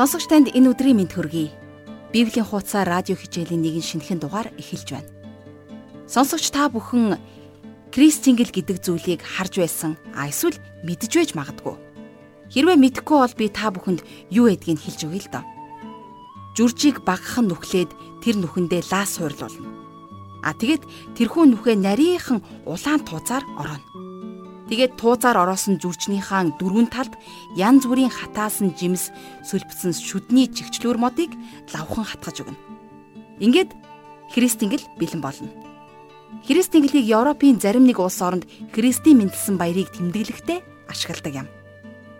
Сонсогч танд энэ өдрийн мэд хөргий. Библийн хуудасаар радио хичээлийн нэгэн шинэхэн дугаар эхэлж байна. Сонсогч та бүхэн Кристингэл гэдэг зүйлийг харж байсан а эсвэл мэдж байж магадгүй. Хэрвээ мэдэхгүй бол би та бүхэнд юу гэдгийг хэлж өгье л доо. Жүржийг багахан нүхлээд тэр нүхэндээ лаас хуурлуулна. А тэгэд тэрхүү нүхээ нарийнхан улаан тууцаар орооно. Тэгээд туузаар ороосон зүрчнийхаа дөрвөн талд янз бүрийн хатаасан жимс сүлбсэн шүдний чигчлүүр модыг лавхан хатгаж өгнө. Ингээд Христингэл бэлэн болно. Христингэлийг Европын зарим нэг улс оронд Христийн мэндэлсэн баярыг тэмдэглэхдээ ашигладаг юм.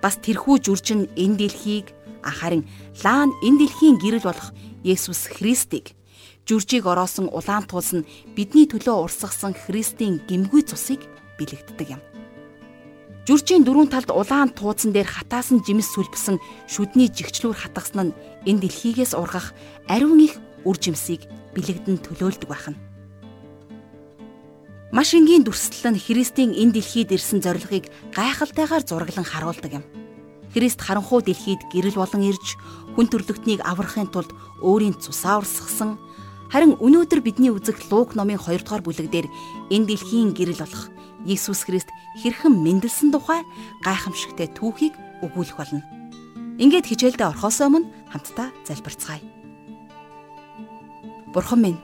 Бас тэрхүү жүрчин энэ дэлхийг харин лаан энэ дэлхийн гэрэл болох Есүс Христийг жүржийг ороосон улаан туус нь бидний төлөө урсгасан Христийн гимгүй цусыг бэлэгддэг юм. Жүрчийн дөрвөн талд улаан тууцан дээр хатаасан жимс сүлбсэн шүдний жигчлүүр хатгасан нь энэ дэлхийгээс ургах ариун их үр жимсийг бэлэгдэн төлөөлдөг байна. Маш энгийн дүрслэл нь Христийн энэ дэлхийд ирсэн зорилгыг гайхалтайгаар зураглан харуулдаг юм. Христ харанхуй дэлхийд гэрэл болон ирж хүн төрлөختнийг аврахын тулд өөрийн цусаа урсгасан харин өнөөдөр бидний үзэх Лук номын 2 дугаар бүлэг дээр энэ дэлхийн гэрэл болох Иесус Христ хэрхэн мэндэлсэн тухай гайхамшигтай түүхийг өгүүлэх болно. Ингээд хичээлдээ орохоос өмнө хамтдаа залбирцгаая. Бурхан минь,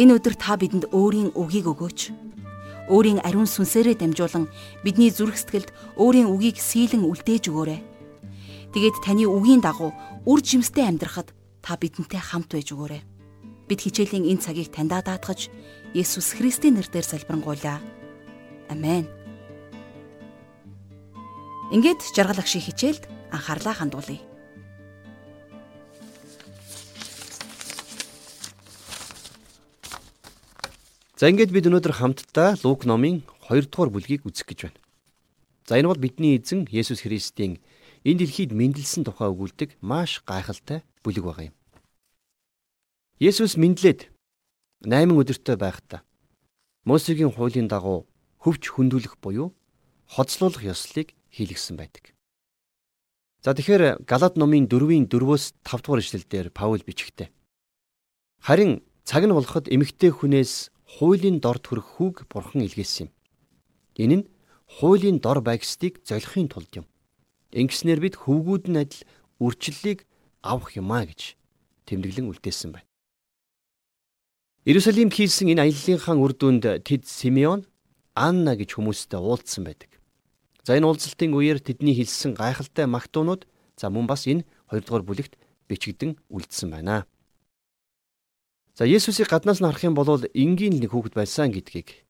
энэ өдөр та бидэнд өөрийн үгийг өгөөч. Өөрийн ариун сүнсээрээ дамжуулан бидний зүрх сэтгэлд өөрийн үгийг сийлэн үлдээж өгөөрэй. Тэгээд таны үгийн дагуу үр жимстэй амьдрахад та бидэнтэй хамт байж өгөөрэй. Бид хичээлийн энэ цагийг таньдаа даатгаж Есүс Христийн нэрээр залбирanгуйлаа. Амен. Ингээд жаргал агшийн хичээлд анхаарлаа хандуулъя. За ингээд бид өнөөдөр хамтдаа Лук номын 2 дугаар бүлгийг үзэх гэж байна. За энэ бол бидний эзэн Есүс Христийн энэ дэлхийд мэндэлсэн тухай өгүүлдэг маш гайхалтай бүлэг байгаа юм. Есүс мэндлээд 8 өдөртөө байхдаа Мосегийн хуулийн дагуу хөвч хөндүүлэх буюу хоцлуулах ёслолыг хийлгсэн байдаг. За тэгэхээр Галат номын 4-ийн 4-өөс 5 дугаар ишлэлдэр Паул бичгтээ. Харин цаг нь болоход эмэгтэй хүнээс хуулийн дорд хүрэх хүүг бурхан илгээсэн юм. Энэ нь хуулийн дор байгсдыг золихын тулд юм. Ингэснээр бид хөвгүүд нь адил үрчлэлийг авах юмаа гэж тэмдэглэн үлдээсэн байна. Иерусалимд хийсэн энэ аяллахын үр дүнд тэд Симеон Анна гэж хүмүүстэй уулзсан байдаг. За энэ уулзалтын үеэр тэдний хэлсэн гайхалтай магтуунууд за мөн бас энэ 2 дугаар бүлэгт бичигдэн үлдсэн байна. За Есүсийг гаднаас нь харах юм бол энгийн нэг хүүхэд байсан гэдгийг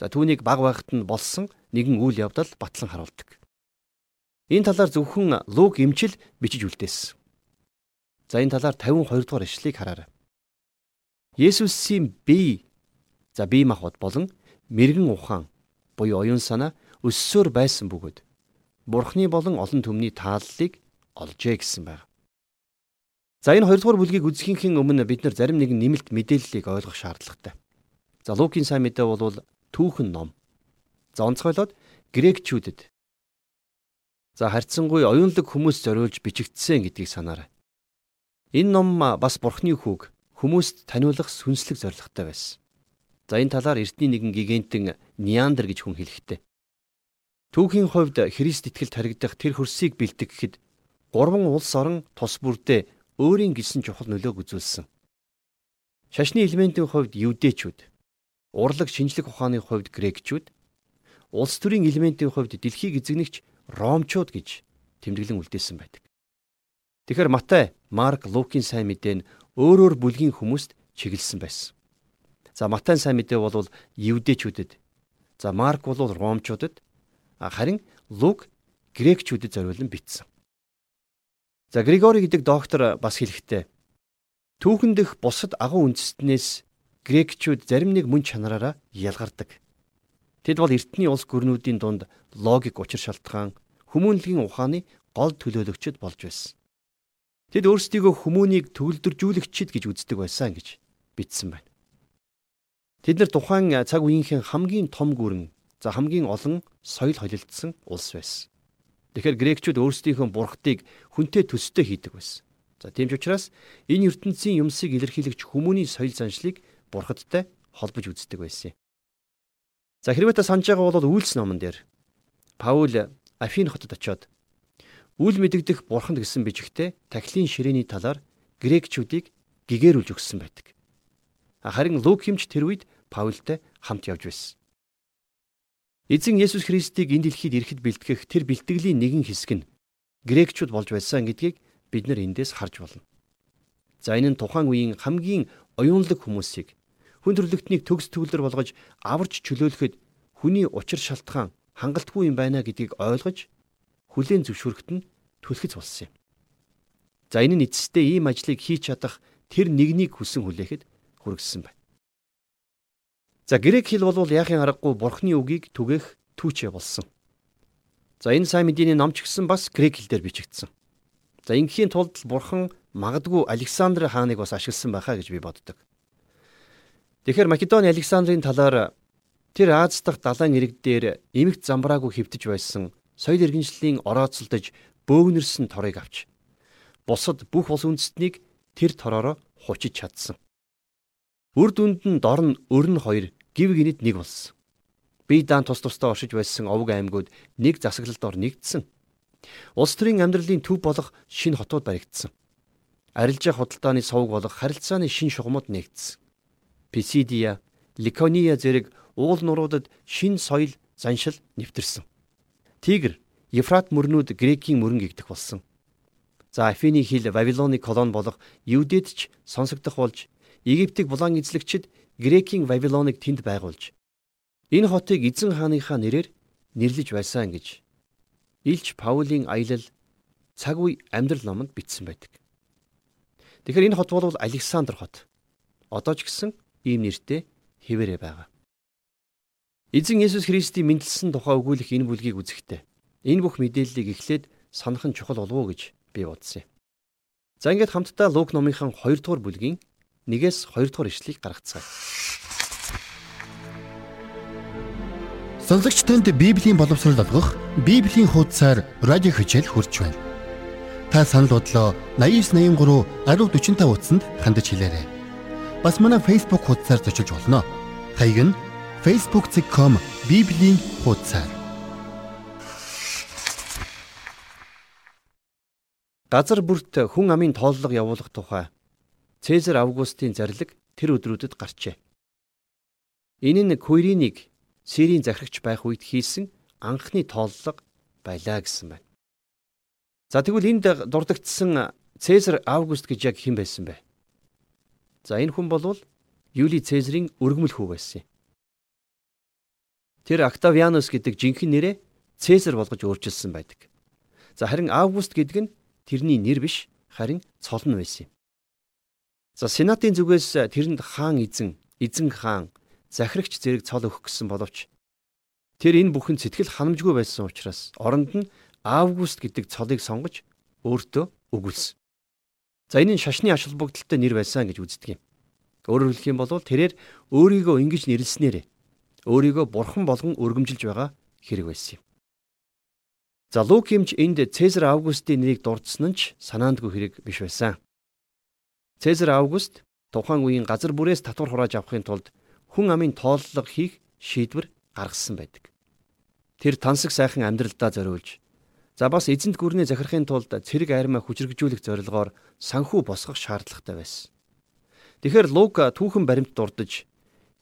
за түүнийг баг байхад нь болсон нэгэн үйл явдал батлан харуулдаг. Энэ талаар зөвхөн Лук эмчил бичиж үлдээсэн. За энэ талаар 52 дугаар ишлэгийг хараарай. Есүсийн бие за бие махбод болон мэрэгэн ухаан буюу оюун санаа өссөөр байсан бөгөөд Бурхны болон олон түмний тааллыг олжээ гэсэн байна. За энэ хоёрдугаар бүлгийг үзэхин өмнө бид нар зарим нэгэн нэмэлт мэдээллийг ойлгох шаардлагатай. За Лукийн сайн мэдээ бол түүхэн ном. За онцгойлоод грекчүүдэд за харьцангуй оюунлаг хүмүүс зориулж бичигдсэн гэдгийг санаарай. Энэ ном бас Бурхны хүүг хүмүүст таниулах сүнслэг зорилготой байсан. За энэ талаар эртний нэгэн гигантэн Неандер гэж хүн хэлэхтэй. Түүхийн хувьд Христ итгэлд харагдах тэр хөрсийг бэлтгэхэд гурван улс орон тус бүрдээ өөрийн гисэн чухал нөлөөг үзүүлсэн. Шашны элементийн хувьд юудэчүүд, урлаг шинжлэх ухааны хувьд грекчүүд, улс төрийн элементийн хувьд дэлхийг эзэгнэгч ромчууд гэж тэмдэглэн үлдээсэн байдаг. Тэгэхээр Матай, Марк, Лукийн сайн мэдээ нь өөр өөр бүлгийн хүмүүст чиглэсэн байсан. За Матай сайн мэдээ бол евдэчүүдэд. За Марк бол ромчуудад харин Лук грекчүүдэд зориулан бичсэн. За Григори гэдэг доктор бас хэлэхдээ түүхэн дэх бусад агуу үндэстнээс грекчүүд зарим нэг мөн чанараараа ялгардаг. Тэд бол эртний улс гүрнүүдийн дунд логик учир шалтгаан, хүмүүнлэгийн ухааны гол төлөөлөгчд болж байсан. Тэд өөрсдийгөө хүмүүнийг төгөлдржүүлэгчд гэж үздэг байсан гэж бичсэн байна. Тэд нар тухайн цаг үеийнхэн хамгийн том гүрэн за хамгийн олон соёл холилдсон улс байсан. Тэгэхээр грекчүүд өөрсдийнхөө бурхтыг хүнтэй төстэй хийдэг байсан. За тийм ч учраас энэ ертөнцийн юмсыг илэрхийлэгч хүмүүний соёл заншлыг бурхадтай холбож үздэг байсан юм. За хэрвээ та санаж байгаа бол Үйлс номон дээр Паул Афин хотод очиод үл мэдэгдэх бурханд гэсэн бичгтээ тахилын ширээний талаар грекчүүдийг гэгэрүүлж өгсөн байдаг. Харин Лук хэмч тэр үед Паултай хамт явж байсан. Эзэн Есүс Христийг энэ дэлхийд ирэхэд бэлтгэх тэр бэлтгэлийн нэгэн хэсэг нь грекчүүд болж байсан гэдгийг бид нар эндээс харж болно. За энэ нь тухайн үеийн хамгийн оюунлаг хүмүүсийг хүн төрлөختнийг төгс төгөлдөр болгож аварч чөлөөлөхөд хүний учир шалтгаан хангалтгүй юм байна гэдгийг ойлгож хүлээн зөвшөөрөхөд нь түлхэц болсон юм. За энэ нь эцэстээ ийм ажлыг хийж чадах тэр нэгнийг хүсэн хүлээхэд хүргэсэн байна. За грек хэл бол яахын аргагүй бурхны үгийг түгэх түүчээ болсон. За энэ сайн мэдээний номч гисэн бас грек хэлээр бичигдсэн. За ингийн тулд бурхан магадгүй Александр хааныг бас ашигласан байхаа гэж би боддог. Тэгэхээр Македони Александрийн талаар Тэр Аз дахь далайн ирэг дээр эмэгт замбраагүй хөвтөж байсан соёл иргэншлийн орооцолдож бөөгнөрсөн торыг авч бусад бүх улс үндэстнийг тэр тороор хучиж чадсан. Үр дүнд нь дор нь өрн хоёр гів гинэд нэг болсон. Бие даан тус тустай оршиж байсан овг аймагуд нэг засаглалд ор нэгдсэн. Улс төрийн амьдралын төв болох шинэ хотууд баригдсан. Арилжаа худалдааны сувг болох харилцааны шин шугамуд нэгдсэн. Писидия, Ликония зэрэг уул нуруудад шин соёл заншил нэвтэрсэн. Тигр, Ефрат мөрнүүд грекийн мөрөн гэгдэх болсон. За Афины хил Вавилоны колон болох Юдэд ч сонсогдох болж Египтийг булан эзлэгчид грекийн Вавилоныг тэнд байгуулж энэ хотыг эзэн хааныхаа нэрээр нэрлэж байсан гэж Илч Паулийн аялал цаг үе амьдрал номонд бичсэн байдаг. Тэгэхээр энэ хот бол Александр хот. Одоо ч гэсэн ийм нэртэй хэвээрээ байгаа. Эзэн Есүс Христийн мэндэлсэн тухай өгүүлэх энэ бүлгийг үзэхдээ энэ бүх мэдээллийг эхлээд санах нь чухал болов уу гэж би бодсон юм. За ингээд хамтдаа Лук номынхан 2 дугаар бүлгийн 1-ээс 2 дугаар ишлэгийг гаргацгаая. Сонсогч танд Библийн боловсрол олгох Библийн хуудасаар радио хичээл хурж байна. Та санал бодлоо 8983 1045 утсанд хандаж хэлээрэй. Бас манай Facebook хуудасаар зочилж болно. Хаяг нь facebook.com bibлийн хуудасаар газар бүрт хүн амын тооллого явуулах тухай Цэзар Августын зарлиг тэр өдрүүдэд гарчээ. Энэ нь Куиринийг Сирийн захирагч байх үед хийсэн анхны тооллого байлаа гэсэн байна. За тэгвэл энд дурдгдсан Цэзар Август гэж яг хэн байсан бэ? За энэ хүн бол Юли Цэзрийн өргөмөл хүү байсан юм. Тэр Октавианус гэдэг жинхэнэ нэрээ Цэсар болгож өөрчилсөн байдаг. За харин Август гэдэг нь тэрний нэр биш харин цол нь байсан юм. За сенатын зүгээс тэрэнд хаан эзэн, эзэн хаан, захирагч зэрэг цол өгөх гэсэн боловч тэр энэ бүхэн сэтгэл ханамжгүй байсан учраас оронд нь Август гэдэг цолыг сонгож өөртөө өгүүлсэн. За энэ нь шашны ач холбогдолтой нэр байсан гэж үздэг юм. Өөрөөр хэлэх юм бол тэрээр өөрийгөө ингэж нэрлснээр өөрийгөө бурхан болгон өргөмжилж байгаа хэрэг байсан юм. За Лук хэмж энд Цэзар Августын нэрийг дурдсан нь ч санаандгүй хэрэг биш байсан. Цэзар Август тухайн үеийн газар бүрээс татвар хурааж авахын тулд хүн амын тооллого хийх шийдвэр гаргасан байдаг. Тэр тансаг сайхан амьдралдаа зориулж за бас эзэнт гүрний захирахын тулд цэрэг армаа хүчрэгжүүлэх зорилгоор санхүү босгох шаардлагатай байсан. Тэгэхээр Лук түүхэн баримт дурдж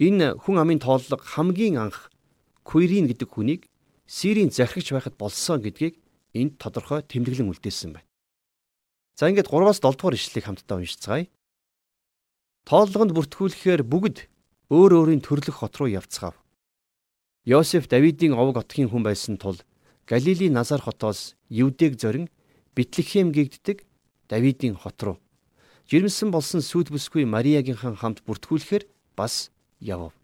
Энэ хүн амын тооллого хамгийн анх Куирин гэдэг хүнийг Сирийн захирагч байхад болсон гэдгийг энд тодорхой тэмдэглэн үлдээсэн байна. За ингээд 3-аас 7 дугаар ишлэлийг хамтдаа уншицгаая. Тооллогонд бүртгүүлэхээр бүгд өөр өөрийн төрлөх хот руу явцгаав. Йосеф Давидын овог отгийн хүн байсан тул Галилийн Назар хотоос Юдэг зорин Битлехэм гэгддэг Давидын хот руу жирэмсэн болсон сүд бүсгүй Мариягийнхан хамт бүртгүүлэхээр бас яв.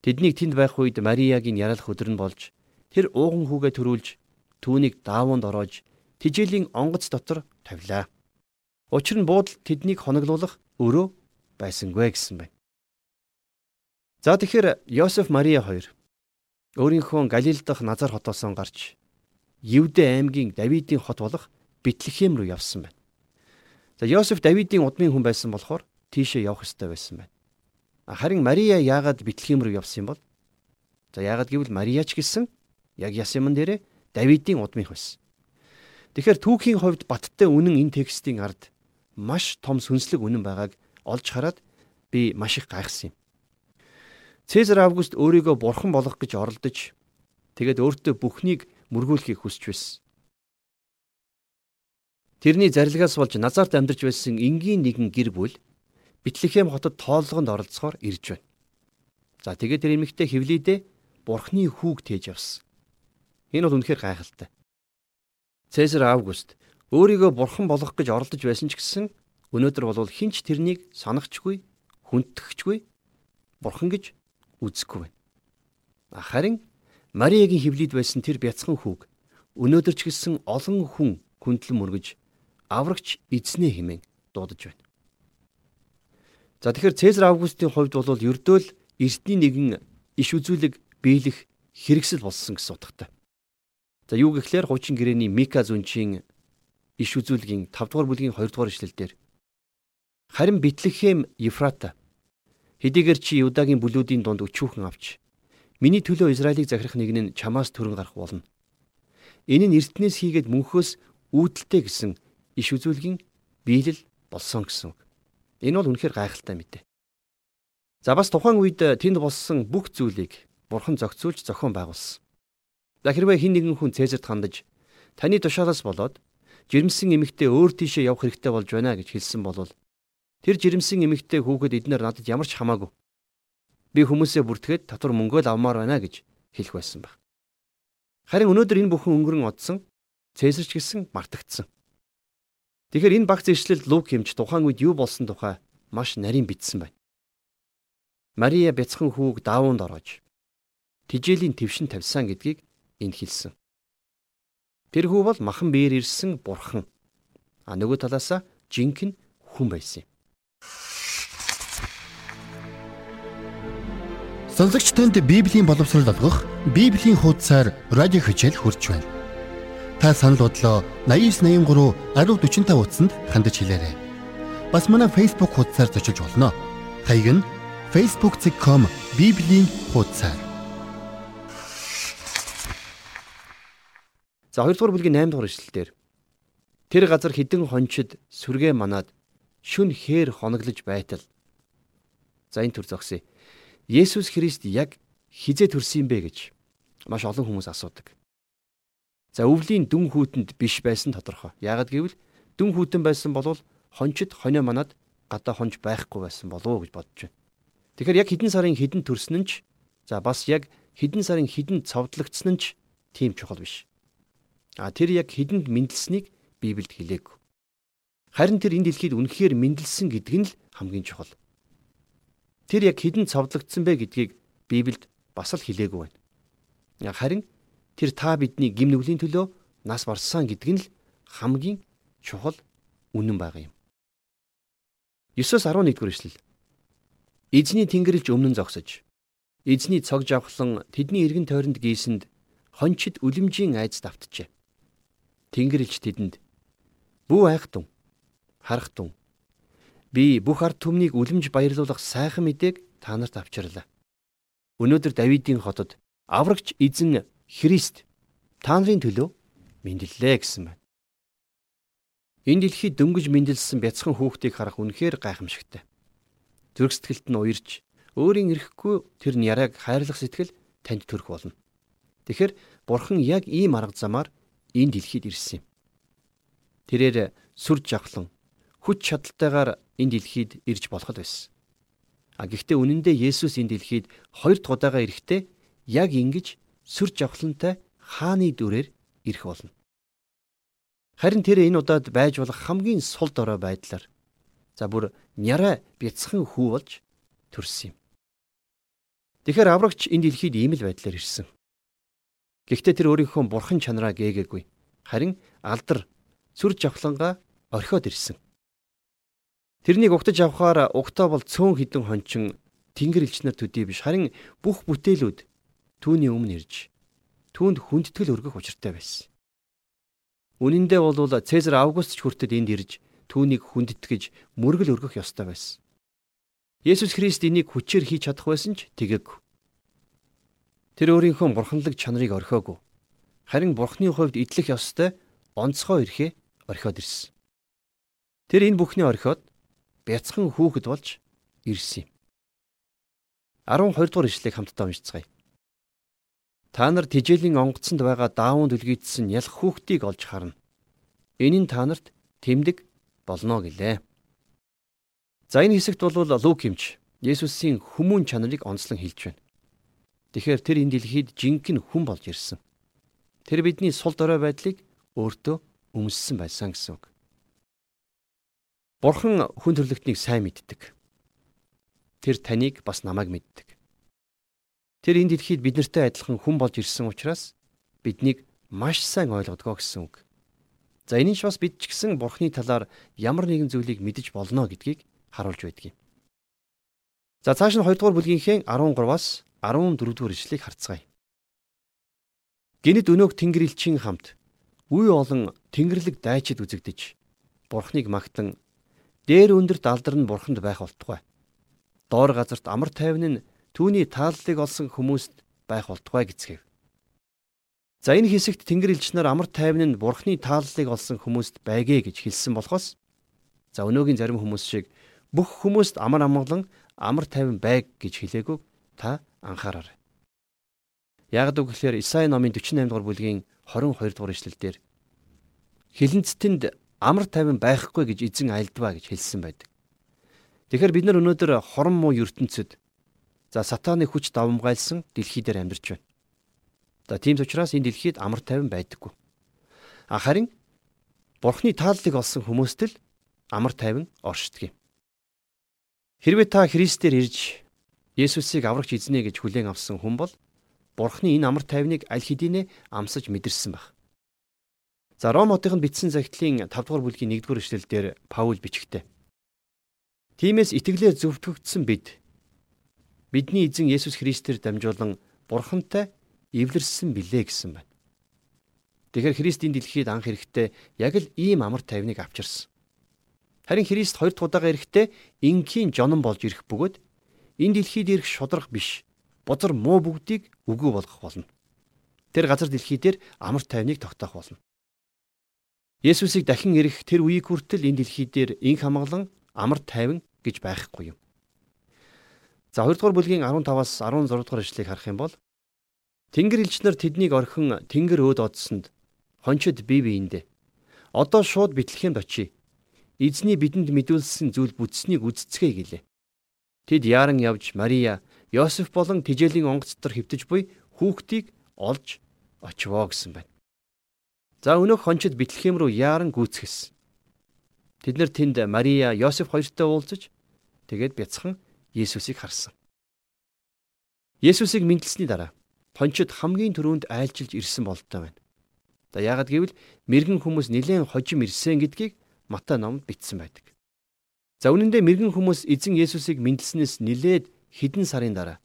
Тэднийг тэнд байх үед Мариягийн яралах өдөр нь болж тэр ууган хүүгээ төрүүлж түүнийг даавуунд ороож тижээлийн онгоц дотор тавилаа. Учир нь буудал тэднийг хоноглуулах өрөө байсангүй гэсэн байна. За тэгэхээр Йосеф Мария хоёр өөрийнхөө Галил дахь Назар хотоос гарч Евдэ аймгийн Давидын хот болох Бэтлехэм рүү явсан байна. За Йосеф Давидын удмын хүн байсан болохоор тийшээ явах ёстой байсан байна. Харин Мария яагаад Бэтлехэм рүү явсан юм бол? За яагаад гэвэл Мария ч гэсэн яг Ясиман дээрээ Давидын удмынх байсан. Тэгэхээр түүхийн хувьд баттай үнэн энэ текстийн ард маш том сүнслэг үнэн байгааг олж хараад би маш их гайхсан юм. Цэзар Август өөрийгөө бурхан болгох гэж оролдож тэгээд өөртөө бүхнийг мөргүүлэхийг хүсч байсан. Тэрний зарилгаас болж Назарт амьдарч байсан энгийн нэгэн гэр бүл Битлехэм хотод тоолгонд оролцохоор ирж байна. За тэгээд тэр эмэгтэй хевлийдээ бурхны хүүг тээж явсан. Энэ бол үнэхээр гайхалтай. Цэсар Август өөрийгөө бурхан болгох гэж оролдож байсан ч гэсэн өнөөдөр бол хинч тэрнийг санахчгүй, хүндтгэхчгүй бурхан гэж үзэхгүй байна. Харин Мариягийн хөвлөд байсан тэр бяцхан хүүг өнөөдөр ч гэсэн олон хүн хүндлэн мөргөж аврагч эзнээ хэмээн дуудаж байна. За тэгэхээр Цэзар Августын хувьд бол ердөө л эртний нэгэн иш үзүүлэг биелэх хэрэгсэл болсон гэсэн утгатай. За юу гэхлээр хуучин гэрээний Мика зүнчийн иш үзүүлгийн 5 дугаар бүлгийн 2 дугаар ишлэлдэр харин Битлехэм Ефрата хэдийгээр чи Юдагийн бүлүүдийн дунд өчүүхэн авч Миний төлөө Израилийг захирах нэг нь чамаас төрөн гарах болно. Энэ нь эртнээс хийгээд мөнхөөс үүдэлтэй гэсэн иш үзүүлгийн биелэл болсон гэсэн. Энэ бол үнэхээр гайхалтай мэдээ. За бас тухайн үед тэнд болсон бүх зүйлийг бурхан зохицуулж зохион байгуулсан. За хэрвээ хин нэгэн хүн Цэзарт хандаж таны тушаалаас болоод жирэмсэн эмэгтэй өөр тийшээ явах хэрэгтэй болж байна гэж хэлсэн бол тэр жирэмсэн эмэгтэй хүүхэд эднэр надад ямар ч хамаагүй би хүмүүсээ бүртгээд татвар мөнгөө л авмаар байна гэж хэлэх байсан баг. Харин өнөөдөр энэ бүхэн өнгөрөн одсон Цэсарч гисэн мартагдсан. Тэгэхээр энэ багц ишлэлд Лук хэмж тухайн үед юу болсон тухай маш нарийн бичсэн байна. Мария бяцхан хүүг даавуунд орооч тижээлийн твшин тавьсан гэдгийг энд хэлсэн. Тэр хүү бол махан биеэр ирсэн бурхан. А нөгөө талаасаа жинхэнэ хүн байсан юм. Сонсогч танд Библийн боловсрол олгох Библийн хуудасаар радио хичээл хурж байна. Та санал бодлоо 8983 1045 утсанд хандаж хэлээрэй. Бас манай Facebook хуудасаар зочилж болно. Хаяг нь facebook.com Библийн хуудасаар. За 2 дугаар бүлгийн 8 дугаар эшлэлдэр Тэр газар хідэн хончид сүргээ манаад шүн хээр хоноглож байтал. За энэ төр зогсъё. Есүс Христ яг хизээ төрсөн бэ гэж маш олон хүмүүс асуудаг. За өвлийн дүн хүүтэнд биш байсан тодорхой. Яагад гэвэл дүн хүүтэн байсан бол хончид хонио манад гадаа хонж байхгүй байсан болов уу гэж бодож байна. Тэгэхээр яг хэдэн сарын хэдэн төрсөн нь ч за бас яг хэдэн сарын хэдэн цовдлогдсон нь ч тийм чухал биш. А тэр яг хэдэнд мэндэлсэнийг Библиэд хэлээгүй. Харин тэр энэ дэлхийд үнэхээр мэндэлсэн гэдэг нь л хамгийн чухал. Тэр яг хідэн цовдлогдсон бэ гэдгийг Библиэд бас л хэлээгүй байна. Харин тэр та бидний гим нүглийн төлөө нас барсан гэдэг нь л хамгийн чухал үнэн байгаа юм. 9-11 дугаар эшлэл. Эзний тэнгэрлж өмнө зогсож эзний цог жавхлан тэдний эргэн тойронд гийсэнд хончид үлэмжийн айц давтжээ. Тэнгэрлж тэдэнд бүү айхтун харахтун Би бүх ард түмнийг үлэмж баярлуулах сайхан мэдээг та нарт авчирлаа. Өнөөдөр Давидын хотод аврагч эзэн Христ та нарын төлөө мэндэллээ гэсэн байна. Энэ дэлхийд дөнгөж мэндэлсэн бяцхан хүүхдийг харах үнэхээр гайхамшигтай. Зүрх сэтгэлд нь уярж, өөрийн эрэхгүй тэр няраг хайрлах сэтгэл танд төрөх болно. Тэгэхэр Бурхан яг ийм арга замаар энэ дэлхийд ирсэн юм. Тэрээр сүр жавхлан хүч чадалтайгаар энэ дэлхийд ирж болох байсан. А гэхдээ үнэн дээр Есүс энэ дэлхийд хоёр дахь удаага ирэхдээ яг ингэж сүр жавхлантай хааны дүрээр ирэх болно. Харин тэр энэ удаад байж болох хамгийн сул дорой байдлаар за бүр няраа бяцхан хүү болж төрсөн юм. Тэгэхээр аврагч энэ дэлхийд ийм л байдлаар ирсэн. Гэхдээ тэр өөрийнхөө бурхан чанараа гээгээгүй. Харин алдар сүр жавхлангаа орхиод ирсэн. Тэрнийг угтаж авахаар угтаа бол цөөн хідэн хончин тэнгэр элчнэр төдий биш харин бүх бүтээлүүд түүний өмнө ирж түүнд хүндэтгэл өргөх учиртай байсан. Үнэн дээр бол Цэзар Август ч хүртэл энд ирж түүнийг хүндэтгэж мөргөл өргөх ёстой байсан. Есүс Христ энийг хүчээр хийж чадах байсан ч тэгээг. Тэр өөрийнхөө бурханлаг чанарыг орхиогүй. Харин бурхны хувьд идэх ёстой онцгой эрхээ орхиод ирсэн. Тэр энэ бүхний орхиод бяцхан хүүхэд болж ирсэн юм. 12 дугаар ишлэгийг хамтдаа уншицгаая. Та нар тижээлийн онгоцонд байгаа даавууд үлгийдсэн ялх хүүхдийг олж харна. Энэ нь та нарт тэмдэг болно гэлээ. За энэ хэсэгт бол Лук хэмж Есүсийн хүмүүн чанарыг онцлон хэлж байна. Тэгэхээр тэр энэ дэлхийд жинхэнэ хүн болж ирсэн. Тэр бидний сул дорой байдлыг өөртөө өмссөн байсан гэсэн үг. Бурхан хүн төрлөختнийг сайн мэддэг. Тэр таныг бас намайг мэддэг. Тэр энэ дэлхийд биднэртэй адилхан хүн болж ирсэн учраас биднийг маш сайн ойлгодгоо гэсэн үг. За энэ ч бас бид ч гэсэн Бурхны талаар ямар нэгэн зүйлийг мэдэж болно гэдгийг харуулж байдаг юм. За цааш нь 2 дугаар бүлгийнхээ 13-аас 14 дугаар ишлэгийг харцгаая. Гинэд өнөөх Тэнгэрлэгчийн хамт үе олон Тэнгэрлэг дайчид үзэгдэж Бурхныг магтан дээр өндөр далдар нь Бурханд байх болтугай. Доор газарт амар тайван нь түүний тааллыг олсон хүмүүст байх болтугай гэцгээв. За энэ хэсэгт Тэнгэр элч нар амар тайван нь Бурхны тааллыг олсон хүмүүст байгээ гэж хэлсэн болохоос за өнөөгийн зарим хүмүүс шиг бүх хүмүүст амар амгалан амар тайван байг гэж хэлээгүү та анхаараарай. Яг үгээр Исаи номын 48 дугаар бүлгийн 22 дугаар ишлэлдэр хилэнцтэнд амар тайван байхгүй гэж эзэн айлдваа гэж хэлсэн байдаг. Тэгэхээр бид нар өнөөдөр хорон муу ертөнцид за сатааны хүч давмгайлсан дэлхий дээр амьдарч байна. За тийм ч учраас энэ дэлхийд амар тайван байдаггүй. Харин Бурхны тааллыг олсон хүмүүст л амар тайван оршдог юм. Хэрвээ та Христээр ирж Есүсийг аврагч эзнэ гэж хүлээн авсан хүн бол Бурхны энэ амар тайвныг аль хэдийнэ амсаж мэдэрсэн баг. За Ром хотынд бичсэн захидлын 5 дугаар бүлгийн 1 дугаар эшлэлдэр Паул бичгтээ. Тиймээс итгэлээр зөвтгөгдсөн бид бидний эзэн Есүс Христээр дамжуулан Бурхантай эвлэрсэн билээ гэсэн байна. Тэгэхээр Христийн дэлхийд анх эрэхтэй яг л ийм амар тайвныг авчирсан. Харин Христ хоёр дахь удаага эрэхтэй ингийн жонон болж ирэх бөгөөд энэ дэлхийд ирэх шудрах биш бузар муу бүгдийг үгүй болгох болно. Тэр газар дэлхий дээр амар тайвныг тогтоох болно. Есүсийг дахин ирэх тэр үеийг хүртэл энэ дэлхий дээр инх хамглан амар тайван гэж байхгүй юм. За 2 дугаар бүлгийн 15-аас 16 дугаар ишлэгийг харах юм бол Тэнгэр элч нар тэднийг орхин тэнгэр өөд одсонд хончид бие биендээ. Одоо шууд битлэхэнд очие. Эзний бидэнд мэдүүлсэн зүйл бүтснийг үздцгээе гэлээ. Тэд яаран явж Мария, Йосеф болон тижээлийн онгоц дотор хөвтөж буй хүүхдийг олж очивоо гэсэн байна. За өнөөх хончид битлэхэм рүү яаран гүйцгэсэн. Тэд нар тэнд Мария, Йосеф хоёртой уулзаж тэгээд бяцхан Есүсийг харсан. Есүсийг мэдлсэний дараа Пончид хамгийн түрүүнд айлчилж ирсэн болтой байна. За яагад гэвэл мэрэгэн хүмүүс нэлээд хожим ирсэн гэдгийг Матай номд бичсэн байдаг. За үнэн дээр мэрэгэн хүмүүс эзэн Есүсийг мэдлснээс нэлээд хэдэн сарын дараа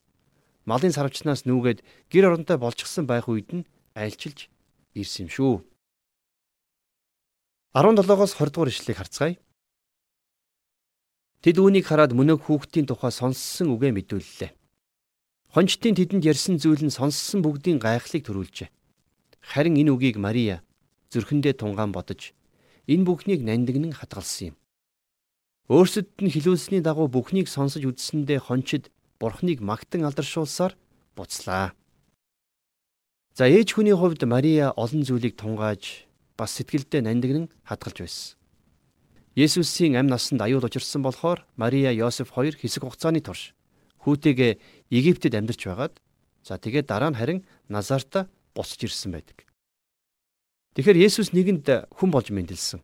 малын сарвчнаас нүүгээд гэр оронтой болчихсон байх үед нь айлчилж ирсэн юм шүү. 17-оос 20 дугаар ишлэгийг харцгаая. Тэд үүнийг хараад мөнөг хүүхдийн тухай сонссон үгээ мэдүүллээ. Хончтын тэдэнд ярьсан зүйл нь сонссон бүгдийн гайхлыг төрүүлжээ. Харин энэ үгийг Мария зүрхэндээ тунгаан бодож энэ бүхнийг нандинг хатгалсан юм. Өөрсдөд нь хилүүлсний дагуу бүхнийг сонсож үзсэндээ хончид бурхныг магтан алдаршуулсаар буцлаа. За ээж хүний хувьд Мария олон зүйлийг тунгааж бас сэтгэлдээ нандинг хатгалж байсан. Есүсийн амь насанд аюул учирсан болохоор Мария Йосеф хоёр хэсэг хугацааны турш хүүтэйгээ Египтэд амьдарч байгаад за тэгээд дараа нь харин Назарта буцаж ирсэн байдаг. Тэгэхээр Есүс нэгэнд хүн болж мэндэлсэн.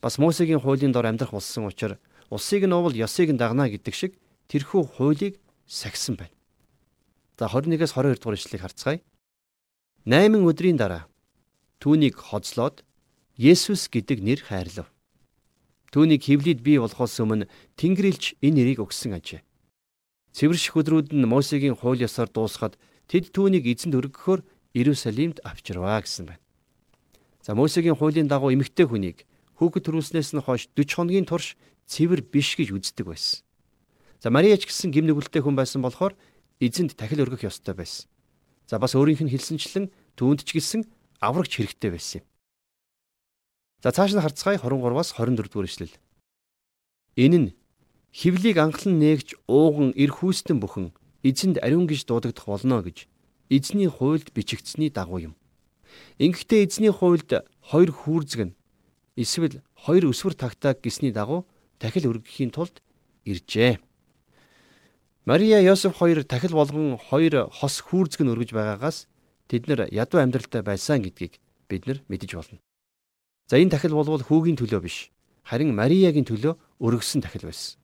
Бас Мосегийн хуулийн дор амьдрах болсон учраас улсыг нь уул ёсыг нь дагнаа гэдэг шиг тэрхүү хуулийг сахисан байна. За 21-с 22 дугаар ишлэгийг харцгаая. 8 өдрийн дараа түүнийг хоцлоод Есүс гэдэг нэр хайрлав. Түүнийг хевлид бий болохоос өмнө Тэнгэрлэгч энэ нэрийг өгсөн ажээ. Цэвэрших өдрүүд нь Мосегийн хууль ёсоор дуусахад тэд түүнийг эзэнд өргөхөөр Иерусалимд авчирваа гэсэн байна. За Мосегийн хуулийн дагуу эмэгтэй хүнийг хүүхэд төрүүлснээс нь хойш 40 хоногийн турш цэвэр биш гэж үздэг байсан. За Мария ч гэсэн гим нүгэлтэй хүн байсан болохоор эзэнд тахил өргөх ёстой байсан. За бас өөрийнх нь хэлсэнчлэн түүнд ч гэсэн аврагч хэрэгтэй байсан юм. За цааш нь харцгаая 23-аас 24 дугаар ишлэл. Энэ нь хевлийг анхлан нээгч ууган эр хүүстэн бүхэн эзэнд ариун гэж дуудагдах болно гэж эзний хуульд бичигдсэний дагуу юм. Ингэхдээ эзний хуульд хоёр хүүрзэг нь эсвэл хоёр өсвөр тагтааг гисний дагуу тахил өргөхийн тулд иржээ. Мария Йосеф хоёр тахил болгон хоёр хос хүүрзэг нь өргөж байгаагаас тэд нар ядуу амьдралтай байсан гэдгийг бид нар мэдэж болно. За энэ тахил болвол хүүгийн төлөө биш, харин Мариягийн төлөө өргөсөн тахил байсан.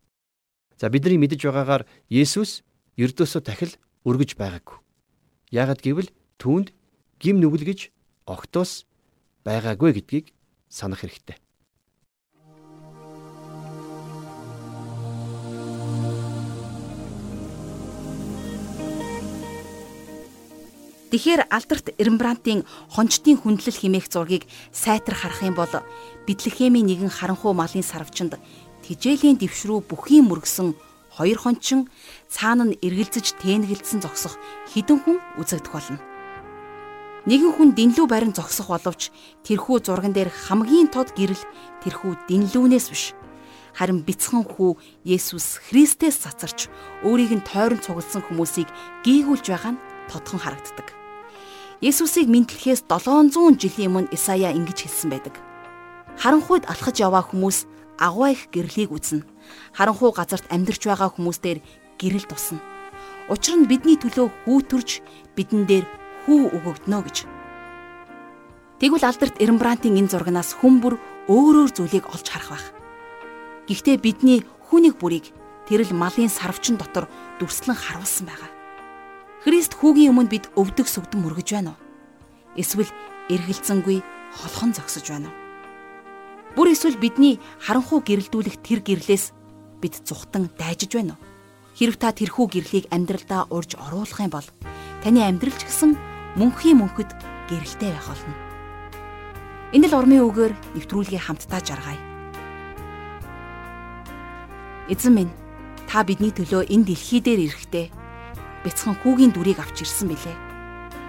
За бидний мэдэж байгаагаар Есүс ердөөсөө тахил өргөж байгаагүй. Яагад гэвэл түүнд гим нүгэлгэж огтоос байгаагүй гэдгийг санах хэрэгтэй. Тэгэхээр алдарт Рембрантын хончтын хүндлэл химээх зургийг сайтар харах юм бол Битлехемийн нэгэн харанхуй малын сарвчанд тижээлийн дэвшрүү бүхийн мөргсөн хоёр хончин цаана нь эргэлзэж тэнэгэлдсэн зогсох хідэн хүн үзэгдэх болно. Нэгэн хүн дэнлүү барин зогсох боловч тэрхүү зурган дээр хамгийн тод гэрэл тэрхүү дэнлүүнээс биш харин бяцхан хүү Есүс Христэс цацарч өөрийг нь тойрон цугласан хүмүүсийг гийгүүлж байгаа нь тодхон харагддаг. Есүсийг мэдлэхээс 700 жилийн өмнө Исая ингэж хэлсэн байдаг. Харанхуйд алхаж яваа хүмүүс агуу их гэрлийг үзнэ. Харанхуй газарт амьдарч байгаа хүмүүстээр гэрэл тусна. Учир нь бидний төлөө хүү төрж бидэн дээр хүү өгөгднө гэж. Тэгвэл алдарт Рембрантын энэ зурагнаас хүн бүр өөр өөр зүйлийг олж харах байх. Гэхдээ бидний хүнийг бүрийг тэрл малын сарвчин дотор дүрслэн харуулсан байгаа. Христ хүүгийн өмнө бид өвдөг сүгдэн мөргөж байна уу? Эсвэл эргэлзэнгүй холхон зогсож байна уу? Бүр эсвэл бидний харанхуу гэрэлдүүлэх тэр гэрлээс бид зүхтан дайжиж байна уу? Хэрв та тэрхүү гэрлийг амьдралдаа урьж оруулах юм бол таны амьдрал ч гэсэн мөнхийн мөнхөд гэрэлтэй байх болно. Энэ л урмын үгээр нэвтрүүлгээ хамтдаа жаргая. Эзэн минь та бидний төлөө энэ дэлхий дээр ирэхдээ бяцхан хүүгийн дүрийг авч ирсэн билээ.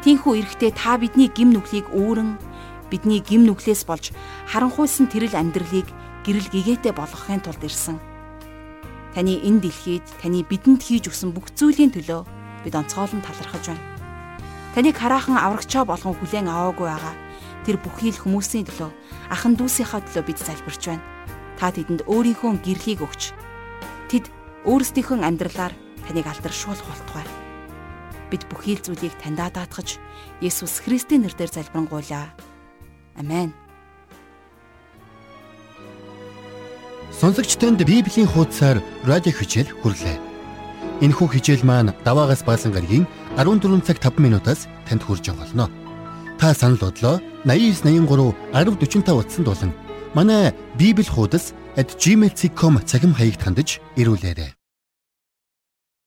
Тинхүү эрэхтэй та бидний гим нүглийг өөрөн бидний гим нүглээс болж харанхуйсан тэрэл амьдралыг гэрэл гэгээтэй болгохын тулд ирсэн. Таны энэ дэлхийд таны бидэнд хийж өгсөн бүх зүйлийн төлөө бид онцгойлон талархаж байна. Таныг хараахан аврагчаа болгон хүлээн аваагүй байгаа. Тэр бүхий л хүмүүсийн төлөө ахан дүүсийнхаа төлөө бид залбирч байна. Та тэдэнд өөрийнхөө гэрлийг өгч тэд өөрсдийнхөө амьдралаар таныг алдаршуулах болтугай бид бүхий л зүйлийг таньдаа даатгаж Есүс Христийн нэрээр залбирanгуйлаа. Амен. Сонсогч танд Библийн хуудасаар радио хичээл хүрлээ. Энэхүү хичээл маань даваагаас баасан гарагийн 14 цаг 5 минутаас танд хүрж болно. Та санал бодлоо 8983 1045 утсанд болон манай Библи хуудас @gmail.com цагим хаягт хандаж ирүүлээрэй.